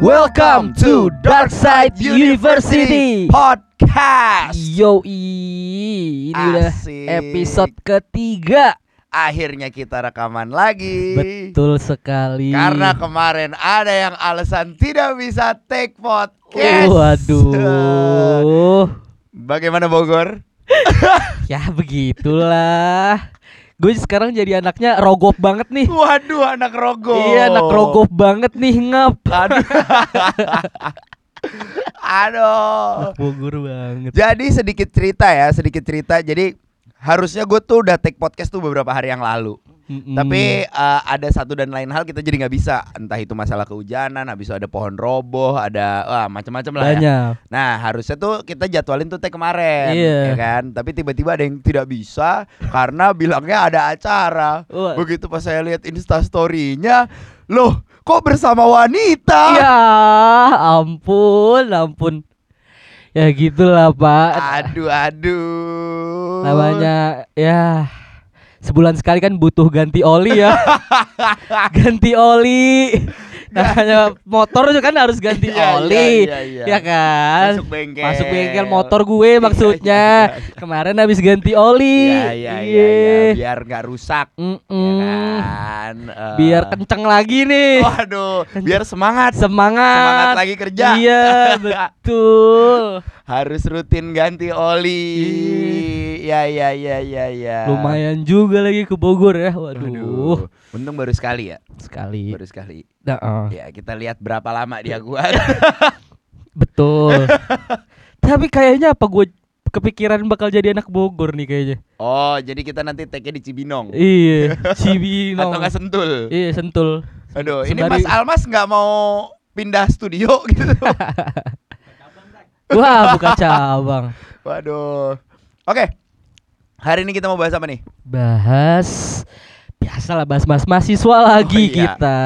Welcome to Darkside University Podcast. Yo ini udah episode ketiga. Akhirnya kita rekaman lagi. Betul sekali. Karena kemarin ada yang alasan tidak bisa take podcast. Waduh. Bagaimana Bogor? ya begitulah. Gue sekarang jadi anaknya rogop banget nih. Waduh, anak rogo. Iya, anak rogop banget nih ngap. Aduh. Aduh. Bogor banget. Jadi sedikit cerita ya, sedikit cerita. Jadi harusnya gue tuh udah take podcast tuh beberapa hari yang lalu. Mm-mm. Tapi uh, ada satu dan lain hal kita jadi nggak bisa. Entah itu masalah kehujanan, habis itu ada pohon roboh, ada wah macam-macam lah ya. Nah harusnya tuh kita jadwalin tuh take kemarin, Iya. ya kan? Tapi tiba-tiba ada yang tidak bisa karena bilangnya ada acara. Wah. Begitu pas saya lihat Insta story-nya, loh kok bersama wanita? Ya ampun, ampun. Ya gitulah Pak. Aduh, aduh. namanya ya sebulan sekali kan butuh ganti oli ya ganti oli namanya motor juga kan harus ganti Iya, oli iya, iya, iya. ya kan Masuk bengkel. Masuk bengkel motor gue Iya, maksudnya iya, iya. kemarin habis ganti oli Iya, iya, iya, iya. biar nggak rusak, Mm-mm. ya kan? Eh, biar kenceng lagi nih Waduh, biar semangat. semangat Semangat lagi kerja. iya betul Harus rutin ganti oli. Ya, ya, ya, ya, ya. Lumayan juga lagi ke Bogor ya waduh Aduh. Untung baru sekali ya. sekali Baru sekali. Nah, oh. Ya, kita lihat berapa lama dia gua. Betul. Tapi kayaknya apa gue kepikiran bakal jadi anak Bogor nih kayaknya. oh, jadi kita nanti take di Cibinong. Iya, Cibinong. Atau nggak sentul. Iya, sentul. Aduh, ini Sembari- Mas Almas nggak mau pindah studio gitu. Wah, buka cabang. Waduh. Oke. Hari ini kita mau bahas apa nih? Bahas biasalah bahas mas mahasiswa lagi iya. kita.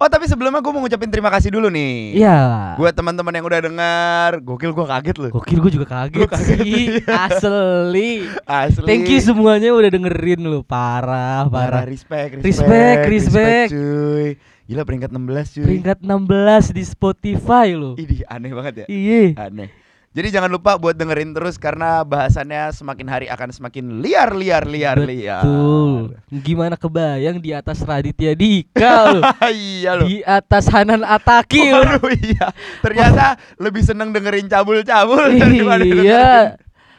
Oh, tapi sebelumnya gue mau ngucapin terima kasih dulu nih. Iya. Buat teman-teman yang udah dengar, gokil gue kaget loh. Gokil gue juga kaget, Gua kaget, sih. iya. Asli. Asli. Thank you semuanya udah dengerin lu. Parah, Parah parah. respect, Respect, respect. cuy. Gila peringkat 16 cuy. Peringkat 16 di Spotify lu. Idih, aneh banget ya. Iya. Aneh. Jadi jangan lupa buat dengerin terus karena bahasannya semakin hari akan semakin liar liar liar liar. Betul. Gimana kebayang di atas Raditya Dika iya loh. di atas Hanan Ataki. Waduh, iya. Ternyata lebih seneng dengerin cabul-cabul daripada Iya.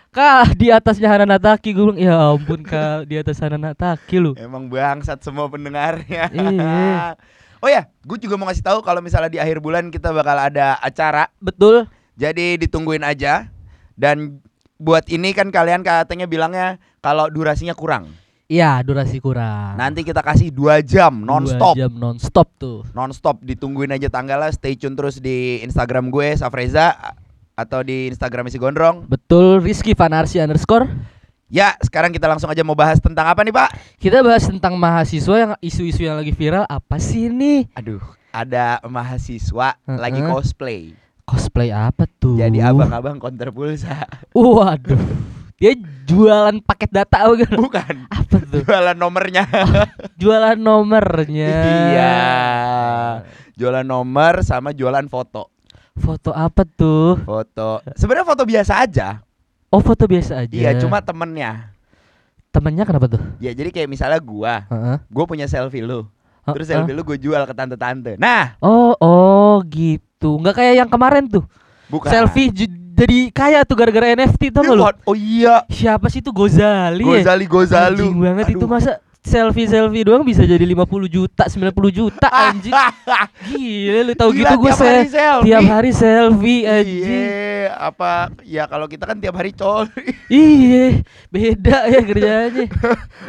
Kah di atasnya Hanan Ataki gue bilang ya ampun kak di atas Hanan Ataki lu. Emang bangsat semua pendengarnya. Iya. Oh ya, gue juga mau ngasih tahu kalau misalnya di akhir bulan kita bakal ada acara. Betul. Jadi ditungguin aja. Dan buat ini kan kalian katanya bilangnya kalau durasinya kurang. Iya durasi kurang. Nanti kita kasih dua jam Dua nonstop. jam nonstop tuh. Nonstop ditungguin aja tanggalnya. Stay tune terus di Instagram gue Safreza atau di Instagram isi gondrong. Betul Rizky Fanarsi underscore. Ya, sekarang kita langsung aja mau bahas tentang apa nih, Pak? Kita bahas tentang mahasiswa yang isu-isu yang lagi viral apa sih ini? Aduh, ada mahasiswa Heeh. lagi cosplay. Cosplay apa tuh? Jadi abang-abang counter pulsa. Waduh. Dia jualan paket data bukan? Bukan. Apa tuh? Jualan nomornya. Jualan nomornya. iya. Jualan nomor sama jualan foto. Foto apa tuh? Foto. Sebenarnya foto biasa aja. Oh foto biasa aja. Iya, cuma temennya. temennya kenapa tuh? Ya jadi kayak misalnya gua, Heeh. gua punya selfie lu. Terus selfie lu gue jual ke tante-tante. Nah, Oh oh gitu. Nggak kayak yang kemarin tuh. bukan. Selfie jadi kaya tuh gara-gara NFT lu? what? Oh iya. Siapa sih itu Gozali ya? Gozali Gozalu. Anjing banget itu Aduh. Masa selfie-selfie doang bisa jadi 50 juta, 90 juta anjing. Gila lu tahu Gila, gitu gue hari selfie. tiap hari selfie anjing. Iya, apa ya kalau kita kan tiap hari col. Iya, beda ya kerjanya.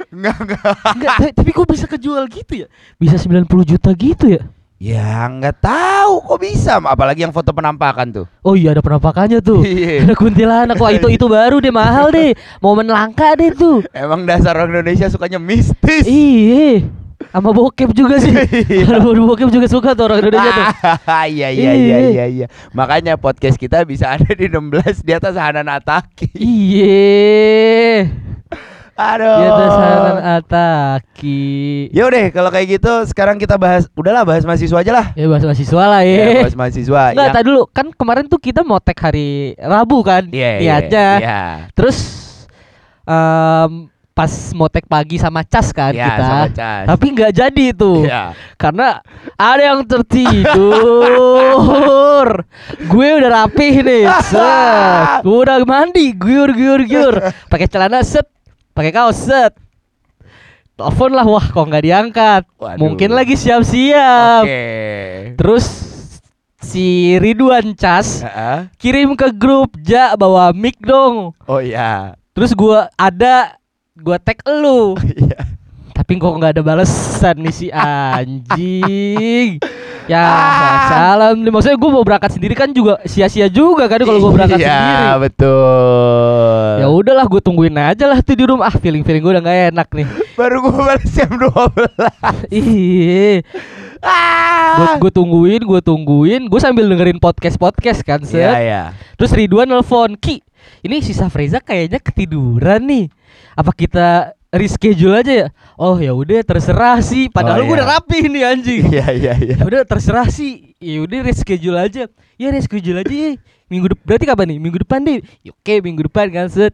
enggak enggak. Enggak, ta- tapi kok bisa kejual gitu ya? Bisa 90 juta gitu ya? Ya nggak tahu kok bisa, apalagi yang foto penampakan tuh. Oh iya ada penampakannya tuh. Iya. Ada kuntilanak. Wah itu itu baru deh mahal deh. Momen langka deh tuh. Emang dasar orang Indonesia sukanya mistis. Iya. Sama bokep juga sih. Iya. Kalau bokep juga suka tuh orang Indonesia tuh. Iya iya iya iya iya. Makanya podcast kita bisa ada di 16 di atas Hanan Ataki. Iya. Aduh. Atas kanan Ataki. Ya udah kalau kayak gitu sekarang kita bahas udahlah bahas mahasiswa aja lah. Ya bahas mahasiswa lah Ya, ya. bahas mahasiswa. Enggak, Yang- tadi dulu kan kemarin tuh kita mau tag hari Rabu kan Iya, iya, niatnya. Iya. Terus em, pas mau tag pagi sama Cas kan Iya, kita. sama Cas. Tapi nggak jadi tuh. Iya. Karena ada yang tertidur. gue udah rapih nih. Set. Gue udah mandi, gyur gyur gyur. Pakai celana set, pakai kaos set. Telepon lah, wah kok nggak diangkat. Waduh. Mungkin lagi siap-siap. Oke. Terus si Ridwan Cas Heeh. kirim ke grup Ja bawa mic dong. Oh iya. Terus gua ada gua tag elu. Iya. Tapi kok nggak ada balasan nih si anjing. Ya salam nih maksudnya gue mau berangkat sendiri kan juga sia-sia juga kan kalau gue berangkat iya, sendiri. betul. Ya udahlah gue tungguin aja lah tuh di rumah. Ah feeling feeling gue udah nggak enak nih. Baru gue balas jam 12. Iya. Ah. Gue tungguin, gue tungguin, gue sambil dengerin podcast podcast kan set. Iya, iya. Terus Ridwan nelfon Ki Ini sisa Freza kayaknya ketiduran nih Apa kita reschedule aja ya Oh ya udah terserah sih Padahal Oh, gue iya. udah rapi nih anjing Iya, iya, iya. Ya udah terserah sih Ya udah reschedule aja Ya reschedule aja ya Minggu depan Berarti kapan nih? Minggu depan deh Ya, Oke minggu depan kan set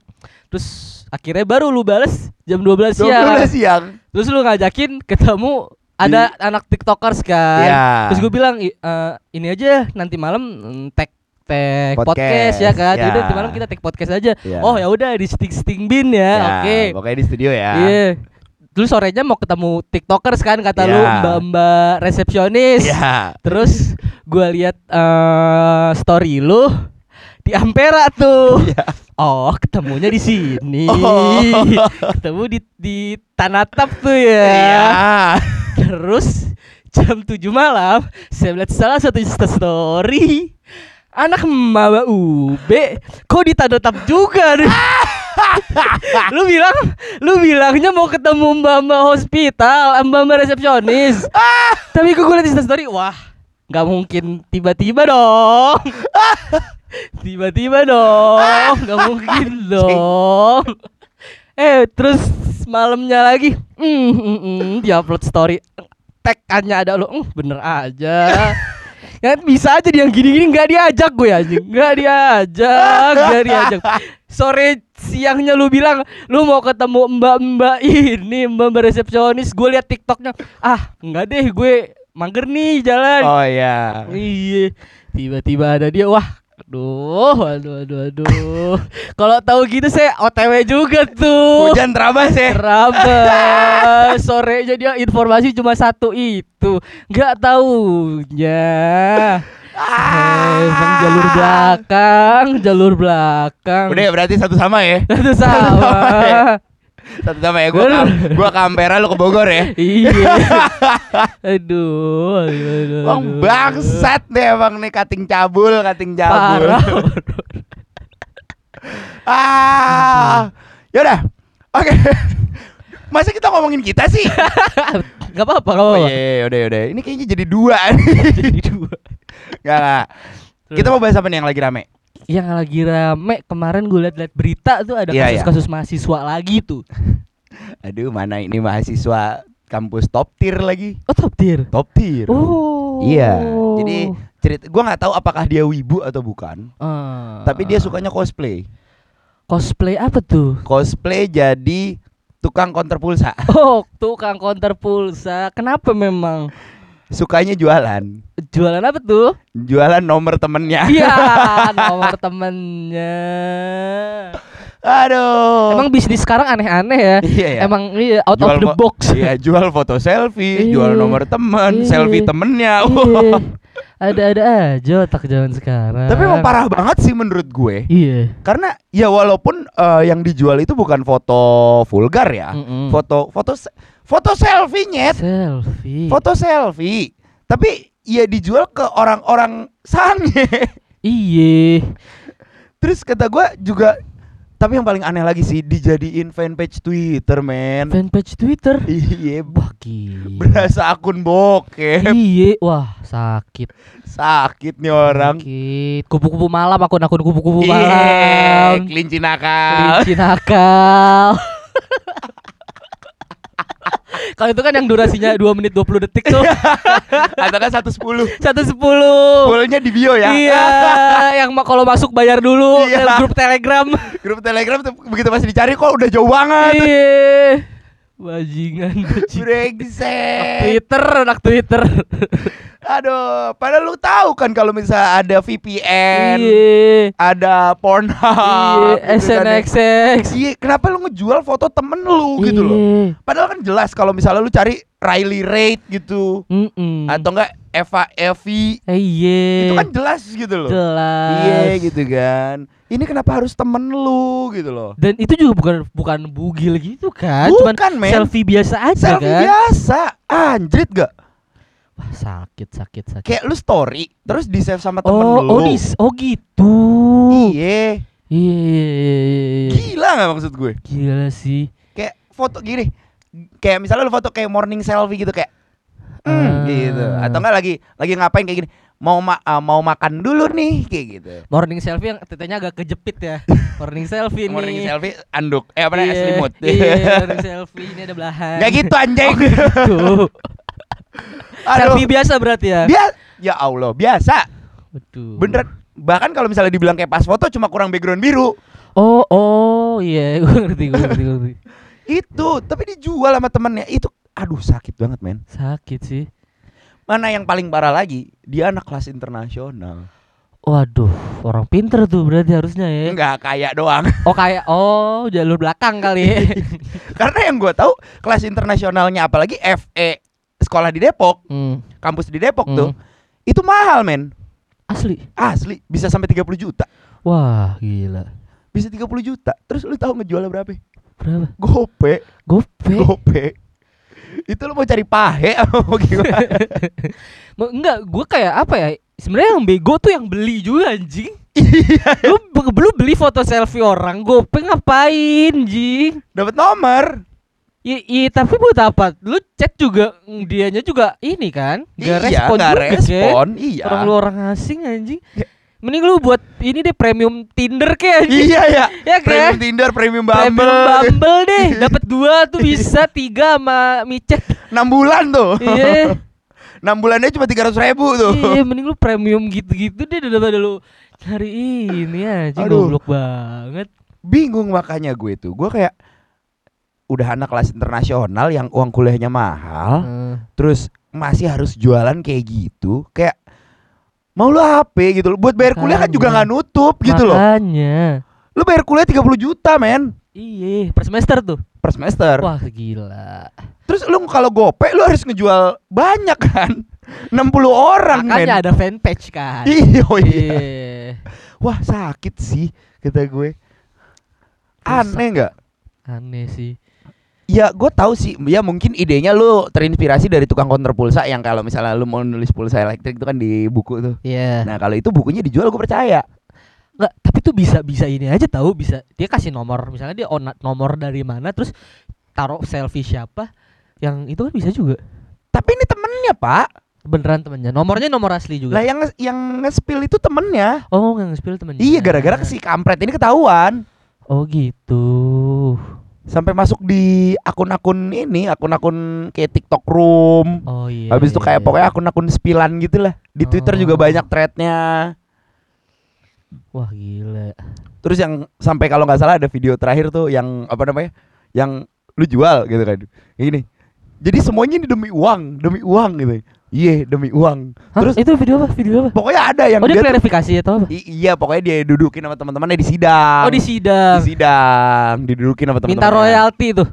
Terus akhirnya baru lu bales jam 12 siang 12 siang. Terus lu ngajakin ketemu ada anak tiktokers kan Iya. Terus gue bilang "I- eh, ini aja nanti malam mm, tag tag podcast, Podcast, ya kan. ya. Jadi nanti malam kita tag podcast aja. Iya. Oh ya udah di sting sting bin ya. Ya, Oke. Pokoknya di studio ya. Iya. Terus sorenya mau ketemu tiktokers kan kata lu Iya. mbak-mbak resepsionis. Iya. Terus gua lihat eh, story lu di Ampera tuh. Iya. Oh, ketemunya di sini. Oh. Ketemu di di Tanatap tuh ya. Iya. Terus jam 7 malam saya melihat salah satu Insta story anak mama Ube kok di Tanatap juga nih. lu bilang lu bilangnya mau ketemu mbak-mbak hospital, mbak-mbak resepsionis. Tapi gue liat Insta story, wah nggak mungkin tiba-tiba dong. Tiba-tiba dong, nggak mungkin dong. Eh terus malamnya lagi, mm, mm, mm, dia upload story, tag-nya ada lo, mm, bener aja. Ya bisa aja dia yang gini-gini nggak diajak gue anjing, nggak diajak, nggak diajak. Sore siangnya lu bilang lu mau ketemu mbak-mbak ini, mbak-mbak resepsionis. Gue liat tiktoknya, ah nggak deh gue mager nih jalan. Oh iya. Iya, tiba-tiba ada dia. Wah, aduh, aduh, aduh, aduh. Kalau tahu gitu saya OTW juga tuh. Hujan terabas ya. Terabas. Sorenya dia informasi cuma satu itu. Nggak taunya. Eh, emang jalur belakang, jalur belakang. Udah ya, berarti satu sama ya. Itu sama. Satu sama ya. Gua ke, gua ke Ampera lu ke Bogor ya. iya. Aduh, aduh, aduh, Bang bangsat deh emang nih kating cabul, kating cabul. Parah. ah. Yaudah. Oke. Masa kita ngomongin kita sih? Gak apa-apa, gak Oh apa-apa. iya, iya, udah, udah. Ini kayaknya jadi dua. Jadi dua. Gak, gak. Kita mau bahas apa nih yang lagi rame? Yang lagi rame kemarin gue liat-liat berita tuh ada Iya, iya. kasus-kasus mahasiswa lagi tuh. Aduh, mana ini mahasiswa kampus top tier lagi. Oh top tier. Top tier. Oh. Iya. Jadi cerita gua nggak tahu apakah dia wibu atau bukan, Ah. tapi dia sukanya cosplay. cosplay apa tuh? Cosplay jadi tukang konter pulsa. Oh, tukang counter pulsa. Kenapa memang? Sukanya jualan. Jualan apa tuh? Jualan nomor temennya. Iya, nomor temennya. Aduh. Emang bisnis sekarang aneh-aneh ya. Iya ya. Emang iya, out Jual of the box. Iya, jual foto selfie, Iya. jual nomor temen, Iya. selfie temennya. Iya. Ada-ada aja otak zaman sekarang. Tapi emang parah banget sih menurut gue. Iya. Karena ya walaupun eh, yang dijual itu bukan foto vulgar ya. Mm-mm. Foto foto se- foto selfie nyet. Selfie. Foto selfie. Tapi ya dijual ke orang-orang sange. Iya. Terus kata gua juga tapi yang paling aneh lagi sih dijadiin fanpage Twitter, men. Fanpage Twitter. Iya, Wah gila. berasa akun bokep. Iya, wah sakit. Sakit nih orang. Sakit. Kupu-kupu malam akun-akun kupu-kupu Iya, malam. kelinci nakal. Kelinci nakal. Kalau itu kan yang durasinya 2 menit 20 detik tuh. Atau kan 110 110. Fullnya di bio ya Iya, yang ma- kalau masuk bayar dulu Iya. ke grup Telegram. Grup telegram tuh begitu masih dicari kok udah jauh banget Iya. Bajingan, bajingan. Brengsek Twitter, anak Twitter. Aduh Padahal lu tahu kan kalau misalnya ada VPN Iya. Ada Pornhub Iya, gitu kan ya. SNXX. Iya, kenapa lu ngejual foto temen lu gitu loh? Iya. Padahal kan jelas kalau misalnya lu cari Riley Reid gitu Mm-mm. atau enggak Eva Evi Eh, iya. itu kan jelas gitu loh. jelas. Iya gitu kan. Ini kenapa harus temen lu gitu loh? Dan itu juga bukan bukan bugil gitu kan, Bukan, cuman men. selfie biasa aja Selfie kan. biasa, anjrit gak? Wah, sakit sakit sakit. Kayak lu story terus di save sama temen oh, lu. oh, dis- oh gitu. Iya. Iya, iya, iya, iya. Gila gak maksud gue? Gila sih. Kayak foto gini. Kayak misalnya lu foto kayak morning selfie gitu kayak hmm, gitu. Atau enggak lagi lagi ngapain kayak gini? Mau ma- ah, mau makan dulu nih kayak gitu. Morning selfie yang tetenya agak kejepit ya. Morning selfie nih. Morning selfie anduk eh apa namanya Iya, selimut. Iya, morning selfie ini ada belahan. Gak gitu anjing. Tuh. Aduh. Selfie biasa berarti ya. Dia ya Allah, biasa. Betul. Bener. Bahkan kalau misalnya dibilang kayak pas foto cuma kurang background biru. Oh, oh, iya, gue ngerti, gue ngerti, gue ngerti. Itu, tapi dijual sama temennya. Itu aduh sakit banget, men. Sakit sih. Mana yang paling parah lagi? Dia anak kelas internasional. Waduh, orang pinter tuh berarti harusnya ya. Enggak kayak doang. Oh kayak oh jalur belakang kali. Karena yang gua tahu kelas internasionalnya apalagi FE sekolah di Depok, hmm. kampus di Depok Hmm. tuh. Itu mahal, men. Asli. Asli, bisa sampai 30 juta. Wah, gila. Bisa 30 juta. Terus lu tahu ngejualnya berapa? Berapa? Gope. Gope. Gope. Itu lu mau cari pahe apa mau gimana? Ma- Enggak, gue kayak apa ya? Sebenarnya yang bego tuh yang beli juga anjing. Iya, lu, lu beli foto selfie orang, gope ngapain, anjing? dapat nomor. Iya, iya, tapi buat apa? Lu chat juga dianya juga ini kan? Gak iya, respon nggak juga, respon. Jen. Iya. Orang lu orang asing anjing. Ya. Mending lu buat ini deh premium Tinder kayak anjing. Iya ya. Ya Premium kan? Tinder, premium Premium Bumble. Bumble deh, dapat dua tuh bisa tiga sama micet. 6 bulan tuh. Iya. 6 bulannya cuma 300 ribu tuh. Iya, mending lu premium gitu-gitu deh daripada lu cari ini aja Aduh. goblok banget. Bingung makanya gue tuh. Gue kayak udah anak kelas internasional yang uang kuliahnya mahal, Heeh. terus masih harus jualan kayak gitu. Kayak mau lu apa gitu loh. Buat bayar kuliah kan juga nggak nutup gitu loh. Makanya. Lu bayar kuliah 30 juta, men. Iya, per semester tuh. Per semester. Wah, gila. Terus lu kalau gope lu harus ngejual banyak kan? 60 orang, Makanya men. ada fanpage kan. Iya, oh iya. Iya. Wah, sakit sih kata gue. Aneh nggak? Aneh sih. Ya gue tahu sih. Ya mungkin idenya lu terinspirasi dari tukang konter pulsa Yang kalau misalnya lu mau nulis pulsa elektrik itu kan di buku tuh. Iya. Nah kalau itu bukunya dijual gue percaya. Enggak, tapi tuh bisa bisa ini aja tahu bisa. Dia kasih nomor misalnya dia on nomor dari mana terus taruh selfie siapa yang itu kan bisa juga. Tapi ini temennya pak. Beneran temennya. Nomornya nomor asli juga. Lah yang yang nge-spill itu temennya. Oh nggak nge-spill temennya. Iya gara-gara si kampret ini ketahuan. Oh gitu Sampai masuk di akun-akun ini Akun-akun kayak TikTok Room oh iya Habis itu iya, kayak iya. pokoknya akun-akun spilan gitu lah Di Twitter juga Oh. banyak threadnya wah gila Terus yang sampai kalau nggak salah ada video terakhir tuh yang apa namanya? Yang lu jual gitu kan. Gini. Jadi semuanya ini demi uang, demi uang gitu. Iya, demi uang. Hah, Terus itu video apa video apa pokoknya ada yang oh dia dia klarifikasi atau apa iya, pokoknya dia dudukin sama teman-temannya di sidang. oh di sidang Di sidang, didudukin sama teman-temannya. minta royalti tuh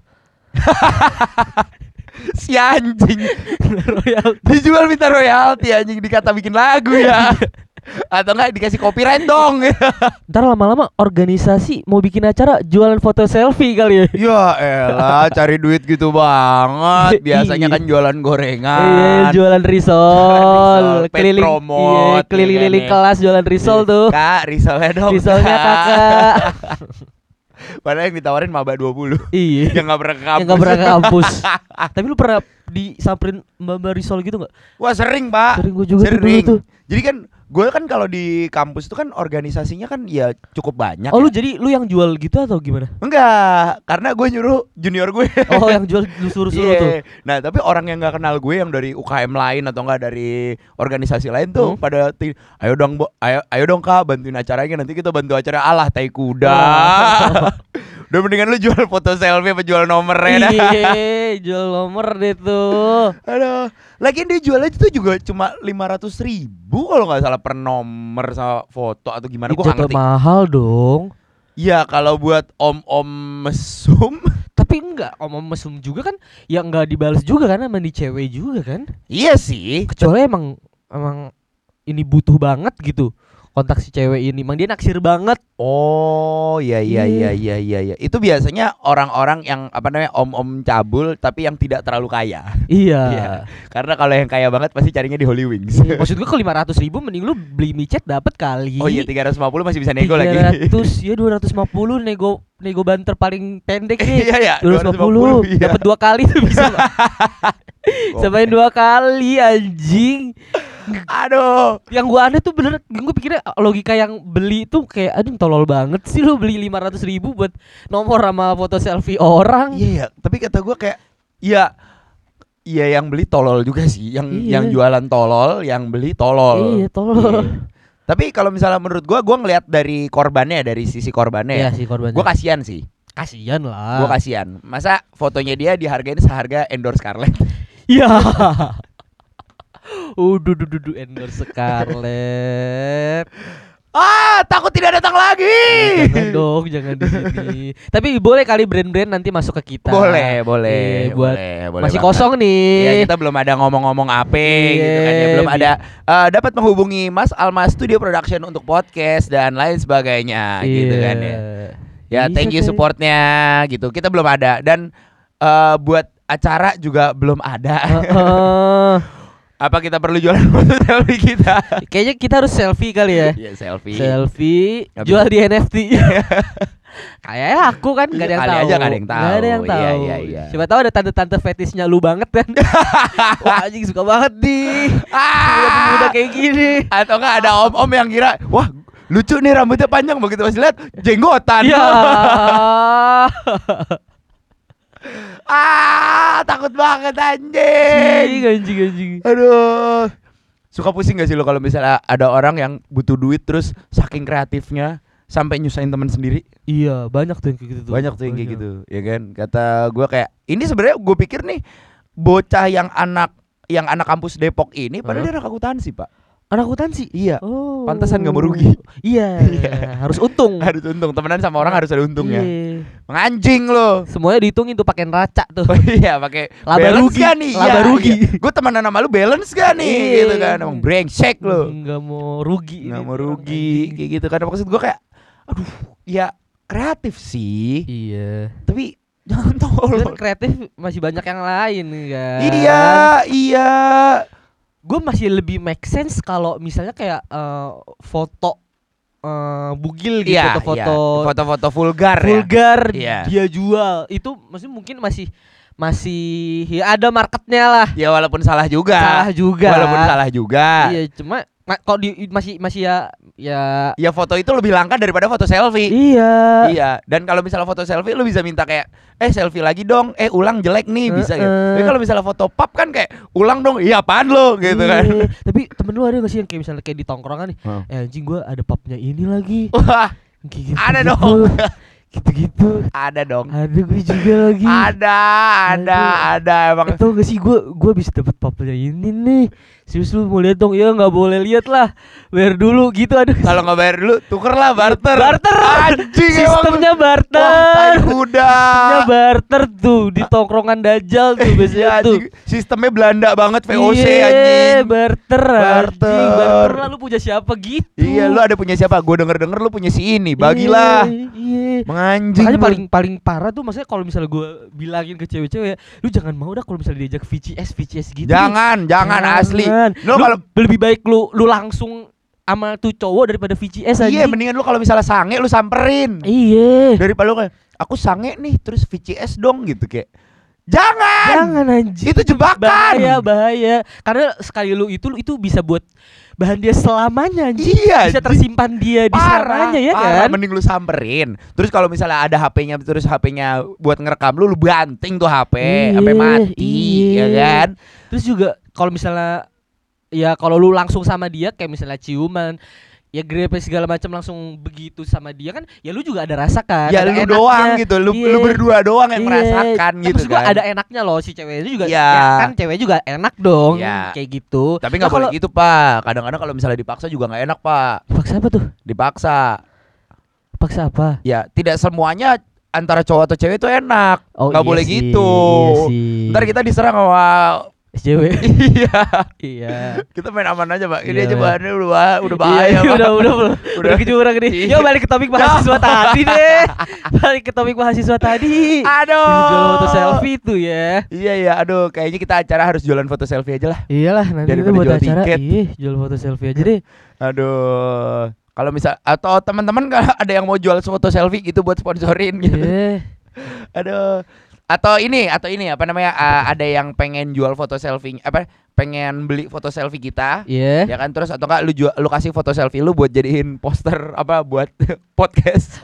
Si anjing. royalti Dijual minta royalti anjing dikata bikin lagu ya. Atau enggak dikasih copyright dong. ntar lama-lama organisasi mau bikin acara jualan foto selfie kali ya ya elah, cari duit gitu banget. Biasanya Iya. kan jualan Iya, gorengan. jualan risol, keliling, iya, ya keliling-keliling kan, ya. kelas jualan risol tuh. Kak, risolnya dong. Risolnya Kak. kakak. Padahal yang ditawarin maba 20. iya. yang enggak pernah ke kampus. Yang gak pernah ke kampus. Tapi lu pernah disamperin mbak-mbak risol gitu gak? Wah, sering, Pak. Sering gue juga Sering. tuh. Jadi kan gue kan kalau di kampus itu kan organisasinya kan ya cukup banyak. Oh lu ya. jadi lu yang jual gitu atau gimana? Enggak, karena gue nyuruh junior gue. Oh yang jual lu suruh-suruh Iya. tuh. Nah, tapi orang yang nggak kenal gue yang dari UKM lain atau enggak dari organisasi lain tuh Hmm. pada ayo dong, Bo, ayo ayo dong Kak bantuin acaranya nanti kita bantu acara alah tai kuda. Oh. Udah mendingan lu jual foto selfie apa jual nomornya dah. Jual nomor deh tuh. Aduh, lagian dia jualnya itu juga cuma 500 ribu kalau nggak salah per nomor sama foto atau gimana Itu gue ngerti. mahal dong. Iya kalau buat om-om mesum, Tapi enggak, om mesum juga kan ya enggak dibalas juga kan sama di cewek juga kan. iya sih. Kecuali emang emang ini butuh banget gitu kontak si cewek ini. Emang dia naksir banget. Oh iya iya iya Iya. iya iya iya. Itu biasanya orang-orang yang apa namanya om-om cabul tapi yang tidak terlalu kaya. Iya. Iya. Karena kalau yang kaya banget pasti carinya di Holy Wings. Iya, Maksud gue kalau 500 ribu mending lu beli micet dapat kali. Oh iya 350 masih bisa nego lagi. 300 ya 250 nego nego banter paling pendek nih. Iya ya. 250 iya. dapat dua kali tuh bisa. Sampai dua kali anjing. Aduh. Yang gua aneh tuh bener gue pikirnya logika yang beli tuh kayak aduh tolol banget sih lu beli 500 ribu buat nomor sama foto selfie orang. Iya ya, tapi kata gua kayak ya Iya yang beli tolol juga sih, yang Iya. yang jualan tolol, yang beli tolol. Iya, tolol. Iya. Tapi kalau misalnya menurut gua, gua ngelihat dari korbannya, dari sisi korbannya, Iya ya, sih korbannya. gua kasihan sih. kasihan lah. Gua kasihan. Masa fotonya dia dihargain seharga endorse Scarlett? Iya. Udah duh duh duh endorse Scarlett. Ah, takut tidak datang lagi. jangan dong, jangan di sini. Tapi boleh kali brand-brand nanti masuk ke kita. Boleh, boleh, Iya, buat boleh, boleh Masih banget. kosong nih. Ya kita belum ada ngomong-ngomong apa gitu kan ya Iya, belum ada eh, dapat menghubungi Mas Alma Studio Production untuk podcast dan lain sebagainya gitu Iya. kan ya. Ya Bisa thank you supportnya gitu. Kita belum ada dan eh, buat acara juga belum ada. Heeh. Apa kita perlu jualan foto selfie kita? Kayaknya kita harus selfie kali ya. Iya selfie. Selfie Habis- jual di NFT. Kayaknya aku kan gak ada yang Kali tahu. aja nggak ada yang Nggak ada yang tahu. Iya, tahu. iya, iya. Siapa tahu ada tante-tante fetisnya lu banget kan. Wah anjing suka banget nih. Pemuda-pemuda Ah! kayak gini. Atau enggak ada om-om yang kira, wah lucu nih rambutnya panjang begitu pas lihat jenggotan. Iya. Ah, takut banget Anjing anjing. anjing anjing. Aduh. Suka pusing gak sih lo kalau misalnya ada orang yang butuh duit terus saking kreatifnya sampai nyusahin teman sendiri? Iya, banyak tuh yang kayak gitu tuh. Banyak tuh yang kayak gitu, ya kan? Kata gua kayak ini sebenarnya gue pikir nih bocah yang anak yang anak kampus Depok ini padahal Hah? dia anak akuntansi, Pak. Anak akuntansi. Iya. Oh. Pantesan nggak mau rugi. Iya. Iya. harus untung. Harus untung, temenan sama orang harus ada untungnya. Iya. Menganjing lo. Semuanya dihitungin tuh pakai neraca tuh. Oh iya pakai Laba balance rugi, gak nih? laba rugi. Gue temenan sama lu balance gak nih? Iya. Gitu kan. Emang brengsek lo. Nggak mau rugi. Ini mau rugi kayak gitu kan. Maksud gue kayak aduh, ya kreatif sih. Iya. Tapi jangan Tapi kan tolong. kreatif masih banyak yang lain kan. Iya, iya. Gue masih lebih make sense kalau misalnya kayak eh, foto eh, bugil gitu Iya, atau iya. foto foto-foto vulgar ya. vulgar Iya. dia jual. Itu maksudnya mungkin masih masih ya ada marketnya lah. Ya walaupun salah juga. Salah juga. Walaupun salah juga. Iya, cuma ma- kalau di masih masih ya ya Ya foto itu lebih langka daripada foto selfie. iya. Iya, dan kalau misalnya foto selfie lu bisa minta kayak eh selfie lagi dong, eh ulang jelek nih bisa gitu. Heeh. Tapi kalau misalnya foto pap kan kayak ulang dong, iya apaan lo gitu kan. Iya. Tapi temen lu ada gak sih yang kayak misalnya kayak di tongkrongan nih, Hah. eh anjing gua ada papnya ini lagi. Wah, gitu, Ada dong. Gitu-gitu. ada dong. Ada gue juga lagi. Ada, ada, ada emang. Eh, tau gak sih gue gue bisa dapat papanya ini nih. Serius lu mau lihat dong? Ya nggak boleh lihat lah. Bayar dulu gitu aduh. Kalau nggak bayar dulu, tuker lah barter. Barter. Anjing Sistemnya emang. Wah, barter. kuda. Sistemnya barter tuh di tongkrongan dajal tuh biasanya Iya, tuh. Sistemnya Belanda banget VOC Iya, anjing. barter. Barter. anjing. Barter lah lu punya siapa gitu. Iya, lu ada punya siapa? Gue denger-denger lu punya si ini. Bagilah. Iya. iya. Menganjing. Makanya paling paling parah tuh maksudnya kalau misalnya gue bilangin ke cewek-cewek, lu jangan mau dah kalau misalnya diajak VCS VCS gitu. Jangan, jangan, asli. Lu Lu, kalau lebih baik lu lu langsung sama tuh cowok daripada VCS aja. Iya, mendingan lu kalau misalnya sange lu samperin. Iya. Daripada lu kayak aku sange nih terus VCS dong gitu kayak. Jangan. Jangan anjing. Itu jebakan. bahaya, bahaya. Karena sekali lu itu itu bisa buat bahan dia selamanya anjing. Iya, Bisa tersimpan dia di selamanya ya parah. kan? Mending lu samperin. Terus kalau misalnya ada HP-nya terus HP-nya buat ngerekam lu, lu banting tuh HP sampai Iya, mati, iya. ya kan? Terus juga kalau misalnya ya kalau lu langsung sama dia kayak misalnya ciuman ya grepe segala macam langsung begitu sama dia kan ya lu juga ada rasa kan ya ada lu enaknya. doang gitu, lu Iya. lu berdua doang yang Iya. merasakan Ya, gitu kan. ada enaknya loh si cewek itu juga Iya. ya kan cewek juga enak dong Iya. kayak gitu Tapi Nah, nggak boleh kalau- gitu pak. Kadang-kadang kalau misalnya dipaksa juga nggak enak pak. paksa apa tuh Dipaksa. paksa apa Ya tidak semuanya antara cowok atau cewek itu enak. oh Nggak iya boleh sih, gitu. iya sih. Ntar kita diserang sama SJW iya. iya Kita main aman aja pak. Ini Iya, aja iya. bahannya udah udah bahaya Iya, pak. udah udah udah udah ke jurang nih. Iya. Yuk balik ke topik mahasiswa tadi deh. Balik ke topik mahasiswa tadi. Aduh. Yang jual foto selfie tuh ya. Iya iya, aduh kayaknya kita acara harus jualan foto selfie aja lah. Iyalah nanti Daripada itu buat jual acara. tiket. Iya, jual foto selfie aja deh. Aduh. Kalau misal atau teman-teman kalau ada yang mau jual foto selfie gitu buat sponsorin gitu. Iya. Aduh. Atau ini, atau ini apa namanya? ah, ada yang pengen jual foto selfie apa? Pengen beli foto selfie kita. Iya. Ya kan terus atau enggak lu jual, lu kasih foto selfie lu buat jadiin poster apa buat podcast.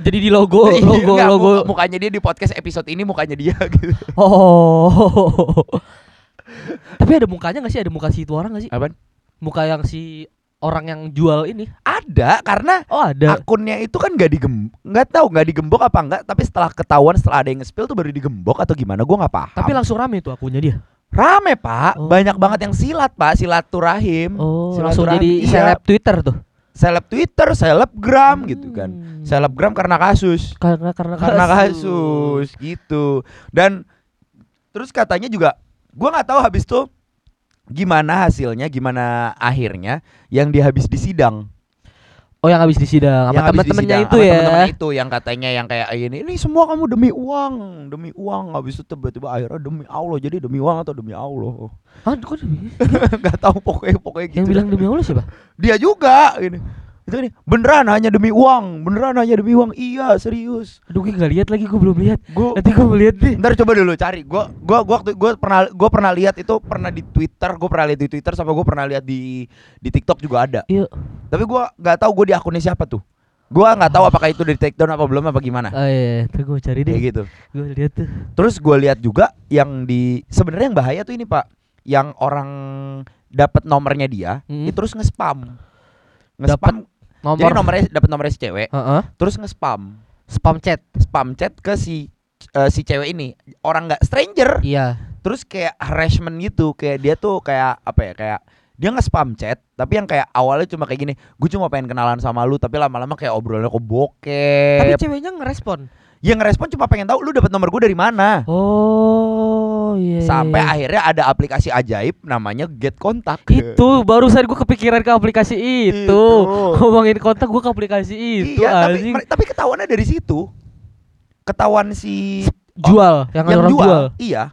Jadi di logo, Iya, logo, enggak, logo. muka- mukanya dia di podcast episode ini mukanya dia gitu. Oh. Tapi ada mukanya gak sih? Ada muka si itu orang gak sih? Apaan? Muka yang si orang yang jual ini. Ada karena Oh, ada. akunnya itu kan nggak digem nggak tahu nggak digembok apa enggak tapi setelah ketahuan setelah ada yang nge-spill tuh baru digembok atau gimana gua nggak paham Tapi langsung rame tuh akunnya dia. rame pak Oh. banyak banget yang silat pak silaturahim Oh, langsung Silaturahmi, jadi iya. seleb Twitter tuh. seleb twitter selebgram gitu kan Hmm. selebgram karena kasus Karena karena karena kasus gitu dan terus katanya juga gua nggak tahu habis tuh gimana hasilnya gimana akhirnya yang dia habis di sidang? Oh yang habis di sidang. Sama teman-temannya itu ya. teman-temannya itu yang katanya yang kayak ini ini semua kamu demi uang demi uang. Habis itu tiba-tiba akhirnya demi Allah jadi demi uang atau demi Allah? Ah, kok demi- nggak tahu pokoknya pokoknya gitu. yang bilang demi Allah siapa? dia juga ini itu ini beneran hanya demi uang beneran hanya demi uang iya serius Aduh gue gak lihat lagi gue belum lihat. gua Nanti gue melihat deh. ntar coba dulu cari gua gua gua waktu gua pernah gua pernah lihat itu pernah di Twitter gua pernah lihat di Twitter sama gua pernah lihat di di TikTok juga ada Iya. tapi gua nggak tahu gua di akunnya siapa tuh gua nggak tahu apakah itu di take down apa belum apa gimana Oh iya, ntar gue cari deh. kayak gitu Gue lihat tuh. Terus gue lihat juga yang di sebenarnya yang bahaya tuh ini pak, yang orang dapat nomornya dia, Hmm. itu terus nge-spam, nge-spam. Nomor. Jadi nomornya dapat nomornya si cewek, Heeh. terus nge-spam, Spam chat. spam chat ke si eh, si cewek ini, orang nggak stranger, Iya. terus kayak harassment gitu, kayak dia tuh kayak apa ya, kayak dia nge-spam chat, tapi yang kayak awalnya cuma kayak gini, gue cuma pengen kenalan sama lu, tapi lama-lama kayak obrolannya kok bokep. Tapi ceweknya ngerespon. yang ngerespon cuma pengen tahu lu dapat nomor gue dari mana. Oh iya. Sampai iya. akhirnya ada aplikasi ajaib namanya Get Kontak. itu barusan gue kepikiran ke aplikasi itu. Itu. Ngomongin kontak gue ke aplikasi itu iya, tapi tapi ketahuannya dari situ. Ketahuan si Jual, yang, ada orang jual. Iya.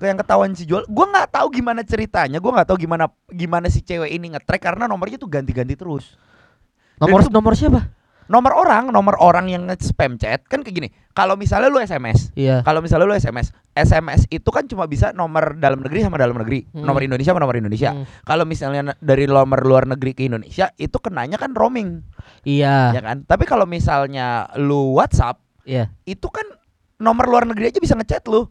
Kayak yang ketahuan si jual. Gua nggak tahu gimana ceritanya. Gua nggak tahu gimana gimana si cewek ini nge-track karena nomornya tuh ganti-ganti terus. Nomor itu- nomor siapa? Nomor orang, nomor orang yang nge-spam chat kan kayak gini. Kalau misalnya lu SMS, Iya. kalau misalnya lu SMS, SMS itu kan cuma bisa nomor dalam negeri sama dalam negeri, Hmm. nomor Indonesia sama nomor Indonesia. Hmm. Kalau misalnya dari nomor luar negeri ke Indonesia itu kenanya kan roaming, Iya. ya kan? Tapi kalau misalnya lu WhatsApp Iya. itu kan nomor luar negeri aja bisa ngechat lu.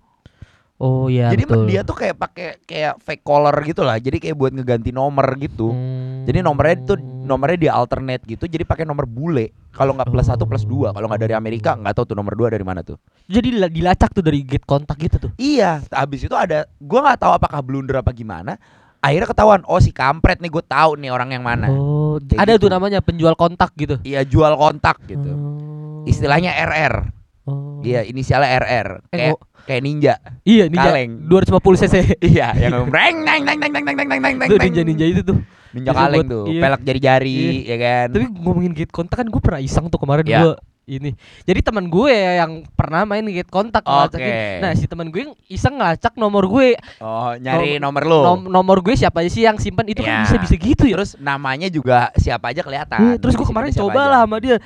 Oh iya Jadi betul. dia tuh kayak pakai kayak fake caller gitu lah. Jadi kayak buat ngeganti nomor gitu. Hmm. Jadi nomornya itu nomornya di alternate gitu. Jadi pakai nomor bule. Kalau nggak plus satu plus dua. Kalau nggak dari Amerika nggak tahu tuh nomor dua dari mana tuh. Jadi dila- dilacak tuh dari get kontak gitu tuh. Iya. Habis itu ada. Gua nggak tahu apakah blunder apa gimana. Akhirnya ketahuan. Oh si kampret nih gue tahu nih orang yang mana. Oh, Kayak ada gitu. tuh namanya penjual kontak gitu. Iya jual kontak gitu. Oh. Istilahnya RR. Oh. Iya inisialnya RR. Eh, Kayak kok- kayak ninja. Iya, ninja Kaleng. 250 cc. iya yang reng neng neng neng neng neng neng neng neng neng. ninja ninja itu tuh. Bisa kaleng tuh, iya. pelek jari-jari ya kan. Tapi ngomongin get kontak kan gue pernah iseng tuh kemarin Iya. gue ini. Jadi teman gue yang pernah main get kontak. Oke. Nah, si teman gue iseng ngelacak nomor gue. Oh, nyari nomor lu. Nom- nomor gue siapa aja sih yang simpan itu Ya. kan bisa bisa gitu ya. Terus namanya juga siapa aja kelihatan. Iya, terus gue kemarin coba aja. lah sama dia.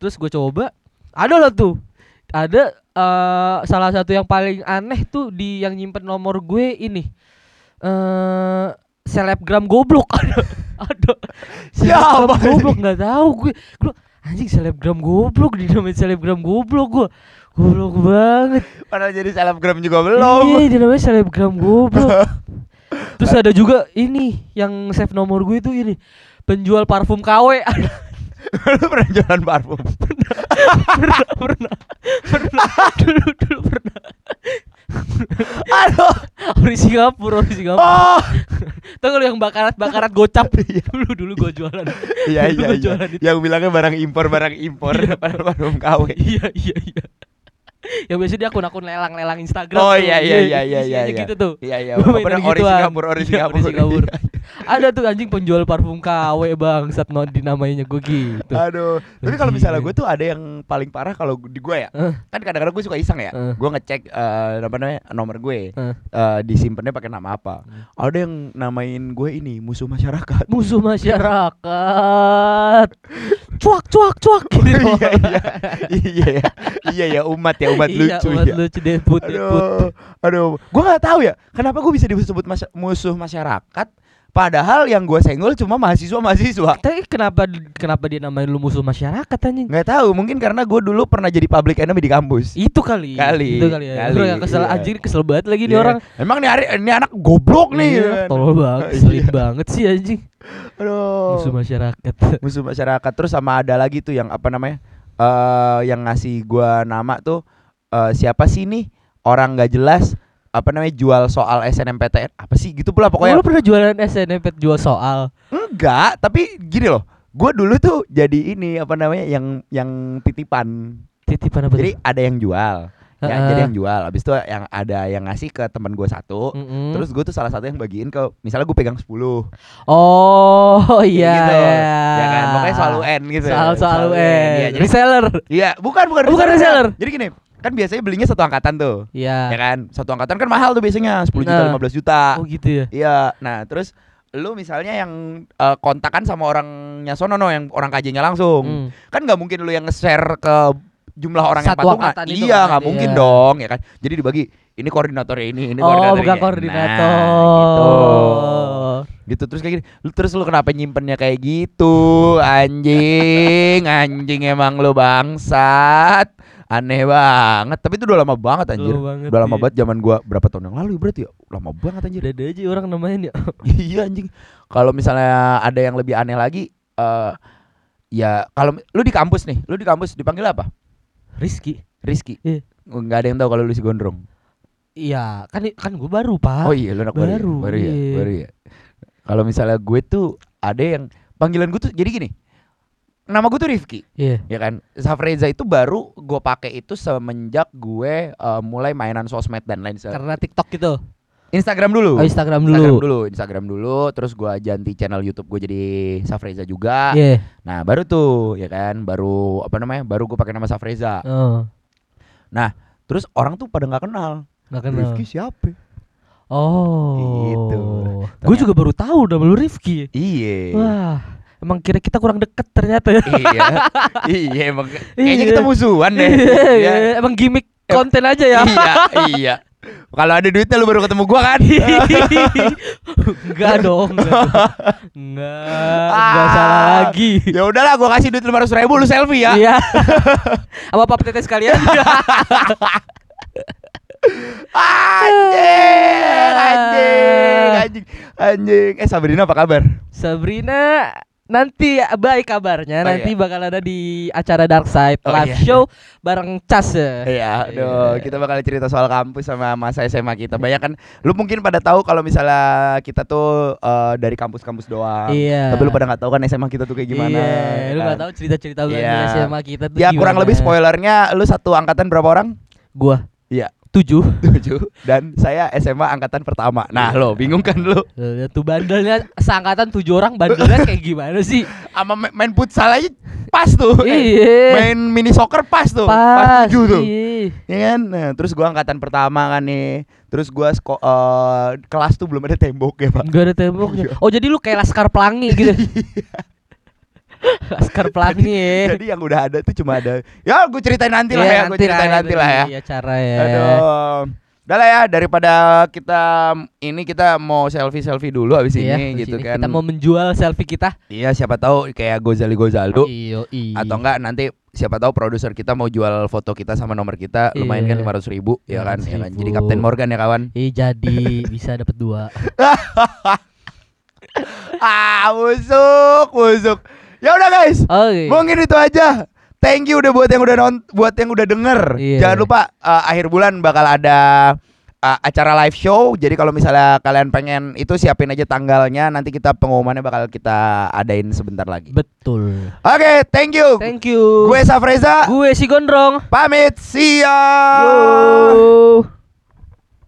Terus gue coba, ada lah tuh. Ada eh salah satu yang paling aneh tuh di yang nyimpen nomor gue ini eh selebgram goblok. Ada ada. Siapa goblok nggak tahu gue. Gue anjing selebgram goblok dinamain selebgram goblok gue goblok banget. Padahal jadi selebgram juga belum. iya dinamain selebgram goblok. Terus ada juga ini yang save nomor gue itu ini. Penjual parfum KW Lu pernah jualan parfum? pernah pernah. Pernah. Dulu dulu pernah Aduh. ori Singapura ori Singapura Oh. gak lu yang bakarat bakarat gocap dulu dulu gua jualan Iya iya iya. Yang bilangnya barang impor barang impor padahal parfum KW. iya iya iya yang biasa dia akun-akun lelang-lelang Instagram Oh iya iya iya iya isinya iya. gitu tuh Iya iya. Mainan ori. Singapura ori Iya, Singapura. ori Singapura. ada tuh anjing penjual parfum KW bang saat no dinamainya gue gitu Aduh. Tapi kalau misalnya gue tuh ada yang paling parah kalau di gue ya. Eh. Kan kadang-kadang gue suka iseng ya. Eh. Gue ngecek eh, apa namanya nomor gue. Eh. Eh, disimpannya pakai nama apa. Hmm. Ada yang namain gue ini musuh masyarakat. musuh masyarakat cuak cuak cuak. Gitu iya. Iya iya. Ya iya. Ya umat ya umat iya, lucu umat ya lucu deput aduh aduh. Gue nggak tahu ya kenapa gue bisa disebut mas- musuh masyarakat padahal yang gue senggol cuma mahasiswa mahasiswa tapi kenapa kenapa dia namain lu musuh masyarakat anjing? Nggak tahu mungkin karena gue dulu pernah jadi public enemy di kampus. Itu kali. Kali, itu kali ya. kali, Bro, yang kesel iya. anjing kesel banget lagi nih Iya. orang. Emang nih hari ini anak goblok nih. Iya, kan. tolol banget Iya. banget sih anjing. Aduh. Musuh masyarakat. Musuh masyarakat. Terus sama ada lagi tuh yang apa namanya eh yang ngasih gua nama tuh eh siapa sih nih? Orang nggak jelas apa namanya jual soal SNMPTN apa sih? Gitu pula oh, pokoknya. Lu pernah jualan SNMP jual soal? Enggak tapi gini loh. Gua dulu tuh jadi ini apa namanya yang yang titipan. Titipan apa jadi ada yang jual. Ya Heeh. jadi yang jual. Habis itu yang ada yang ngasih ke teman gua satu. Mm-mm. terus gue tuh salah satu yang bagiin ke misalnya gue pegang 10 oh iya gitu. iya. ya kan? Pokoknya soal UN gitu. Soal soal UN Iya, jadi reseller. Iya, bukan bukan Oh, bukan reseller. Jadi gini, kan biasanya belinya satu angkatan tuh. Ya iya kan? Satu angkatan kan mahal tuh biasanya 10 juta, Nah. 15 juta. oh gitu ya Iya. Nah, terus lu misalnya yang eh, kontakan sama orangnya sono no yang orang KJ-nya langsung. Hmm. Kan nggak mungkin lu yang nge-share ke jumlah orang yang Satu patungan. angkatan itu Iya, kan, nggak mungkin iya. dong, ya kan? Jadi dibagi ini koordinatornya ini, ini oh koordinatornya bukan ini. koordinator Nah, gitu. Gitu terus kayak gini. Lu terus lu kenapa nyimpennya kayak gitu? Anjing, anjing emang lu bangsat. Aneh banget. Tapi itu udah lama banget anjir. Lama banget, udah lama iya. banget zaman gua berapa tahun yang lalu berarti ya? Lama banget anjir. Ada aja orang namain ya. iya anjing. Kalau misalnya ada yang lebih aneh lagi eh ya kalau lu di kampus nih, lu di kampus dipanggil apa? Rizky. Rizky. Iya. Nggak ada yang tahu kalau lu si gondrong. Iya, kan kan gue baru, Pak. Oh iya, lu anak baru. ya? baru, Baru ya, iya. baru ya. Kalau misalnya gue tuh ada yang panggilan gue tuh jadi gini. Nama gue tuh Rifki, Iya. ya kan. Safreza itu baru gue pakai itu semenjak gue eh, mulai mainan sosmed dan lain sebagainya. Karena TikTok gitu. Instagram dulu. Oh, Instagram dulu. Instagram dulu, Instagram dulu, terus gua ganti channel YouTube gue jadi Safreza juga. Iya. Nah, baru tuh, ya kan, baru apa namanya? Baru gue pakai nama Safreza. Oh. Terus orang tuh pada nggak kenal. Nggak kenal. Rifki siapa? Oh. Gitu. Gue juga baru tahu lu Rifki. Iya. Wah. Emang kira kita kurang deket ternyata ya. iya. iya, emang kayaknya Iya. kita musuhan deh. Iya, Iya. iya. Emang gimmick konten aja ya. iya, iya. Kalau ada duitnya lu baru ketemu gua kan? enggak dong, enggak. dong. Enggak, enggak Ah. salah lagi. ya udahlah, gua kasih duit lima ribu lu selfie ya. Iya. Apa pap tetes kalian? Anjing, anjing, anjing, anjing. Eh Sabrina apa kabar? Sabrina nanti baik kabarnya Oh, nanti iya. bakal ada di acara Dark Side Oh, live iya. show bareng Cas ya. Iya, aduh, kita bakal cerita soal kampus sama masa SMA kita. Banyak kan, lu mungkin pada tahu kalau misalnya kita tuh eh, dari kampus-kampus doang. Iya. Tapi lu pada nggak tahu kan SMA kita tuh kayak gimana. Iya, lu kan? nggak tahu cerita-cerita Iya. SMA kita tuh Ya kurang gimana. lebih spoilernya, lu satu angkatan berapa orang? Gua Iya. Tujuh. Tujuh. Dan saya SMA angkatan pertama. Nah, lo bingung kan lu? Eh, Tuh bandelnya seangkatan tujuh orang bandelnya kayak gimana sih? Sama ma- main futsal aja pas tuh. Iya. main mini soccer pas tuh. Pas. tujuh tuh. iya. Ya kan? Nah, terus gua angkatan pertama kan nih. Terus gua eh, kelas tuh belum ada tembok ya, Pak. Enggak ada temboknya. Iya. Oh, jadi lu kayak Laskar Pelangi gitu. Laskar Pelangi ya. Jadi yang udah ada tuh cuma ada. Ya, gue ceritain nanti lah Iya, ya, gue ceritain nanti lah ya. Iya cara ya. Aduh. Udah lah ya daripada kita ini kita mau selfie-selfie dulu abis Iya, ini gitu sini kan. Kita mau menjual selfie kita. Iya, siapa tahu kayak Gozali Gozaldo Iyo, iya. atau enggak nanti siapa tahu produser kita mau jual foto kita sama nomor kita lumayan kan lima ratus ribu ya kan, ya kan 500.000. jadi Kapten Morgan ya kawan Iya jadi bisa dapat dua. ah busuk busuk ya udah guys Oke. mungkin itu aja thank you udah buat yang udah non buat yang udah denger Iya. jangan lupa eh, akhir bulan bakal ada eh, acara live show jadi kalau misalnya kalian pengen itu siapin aja tanggalnya nanti kita pengumumannya bakal kita adain sebentar lagi Betul. oke thank you Thank you. gue Safreza Gue si Gondrong. pamit see ya Yo.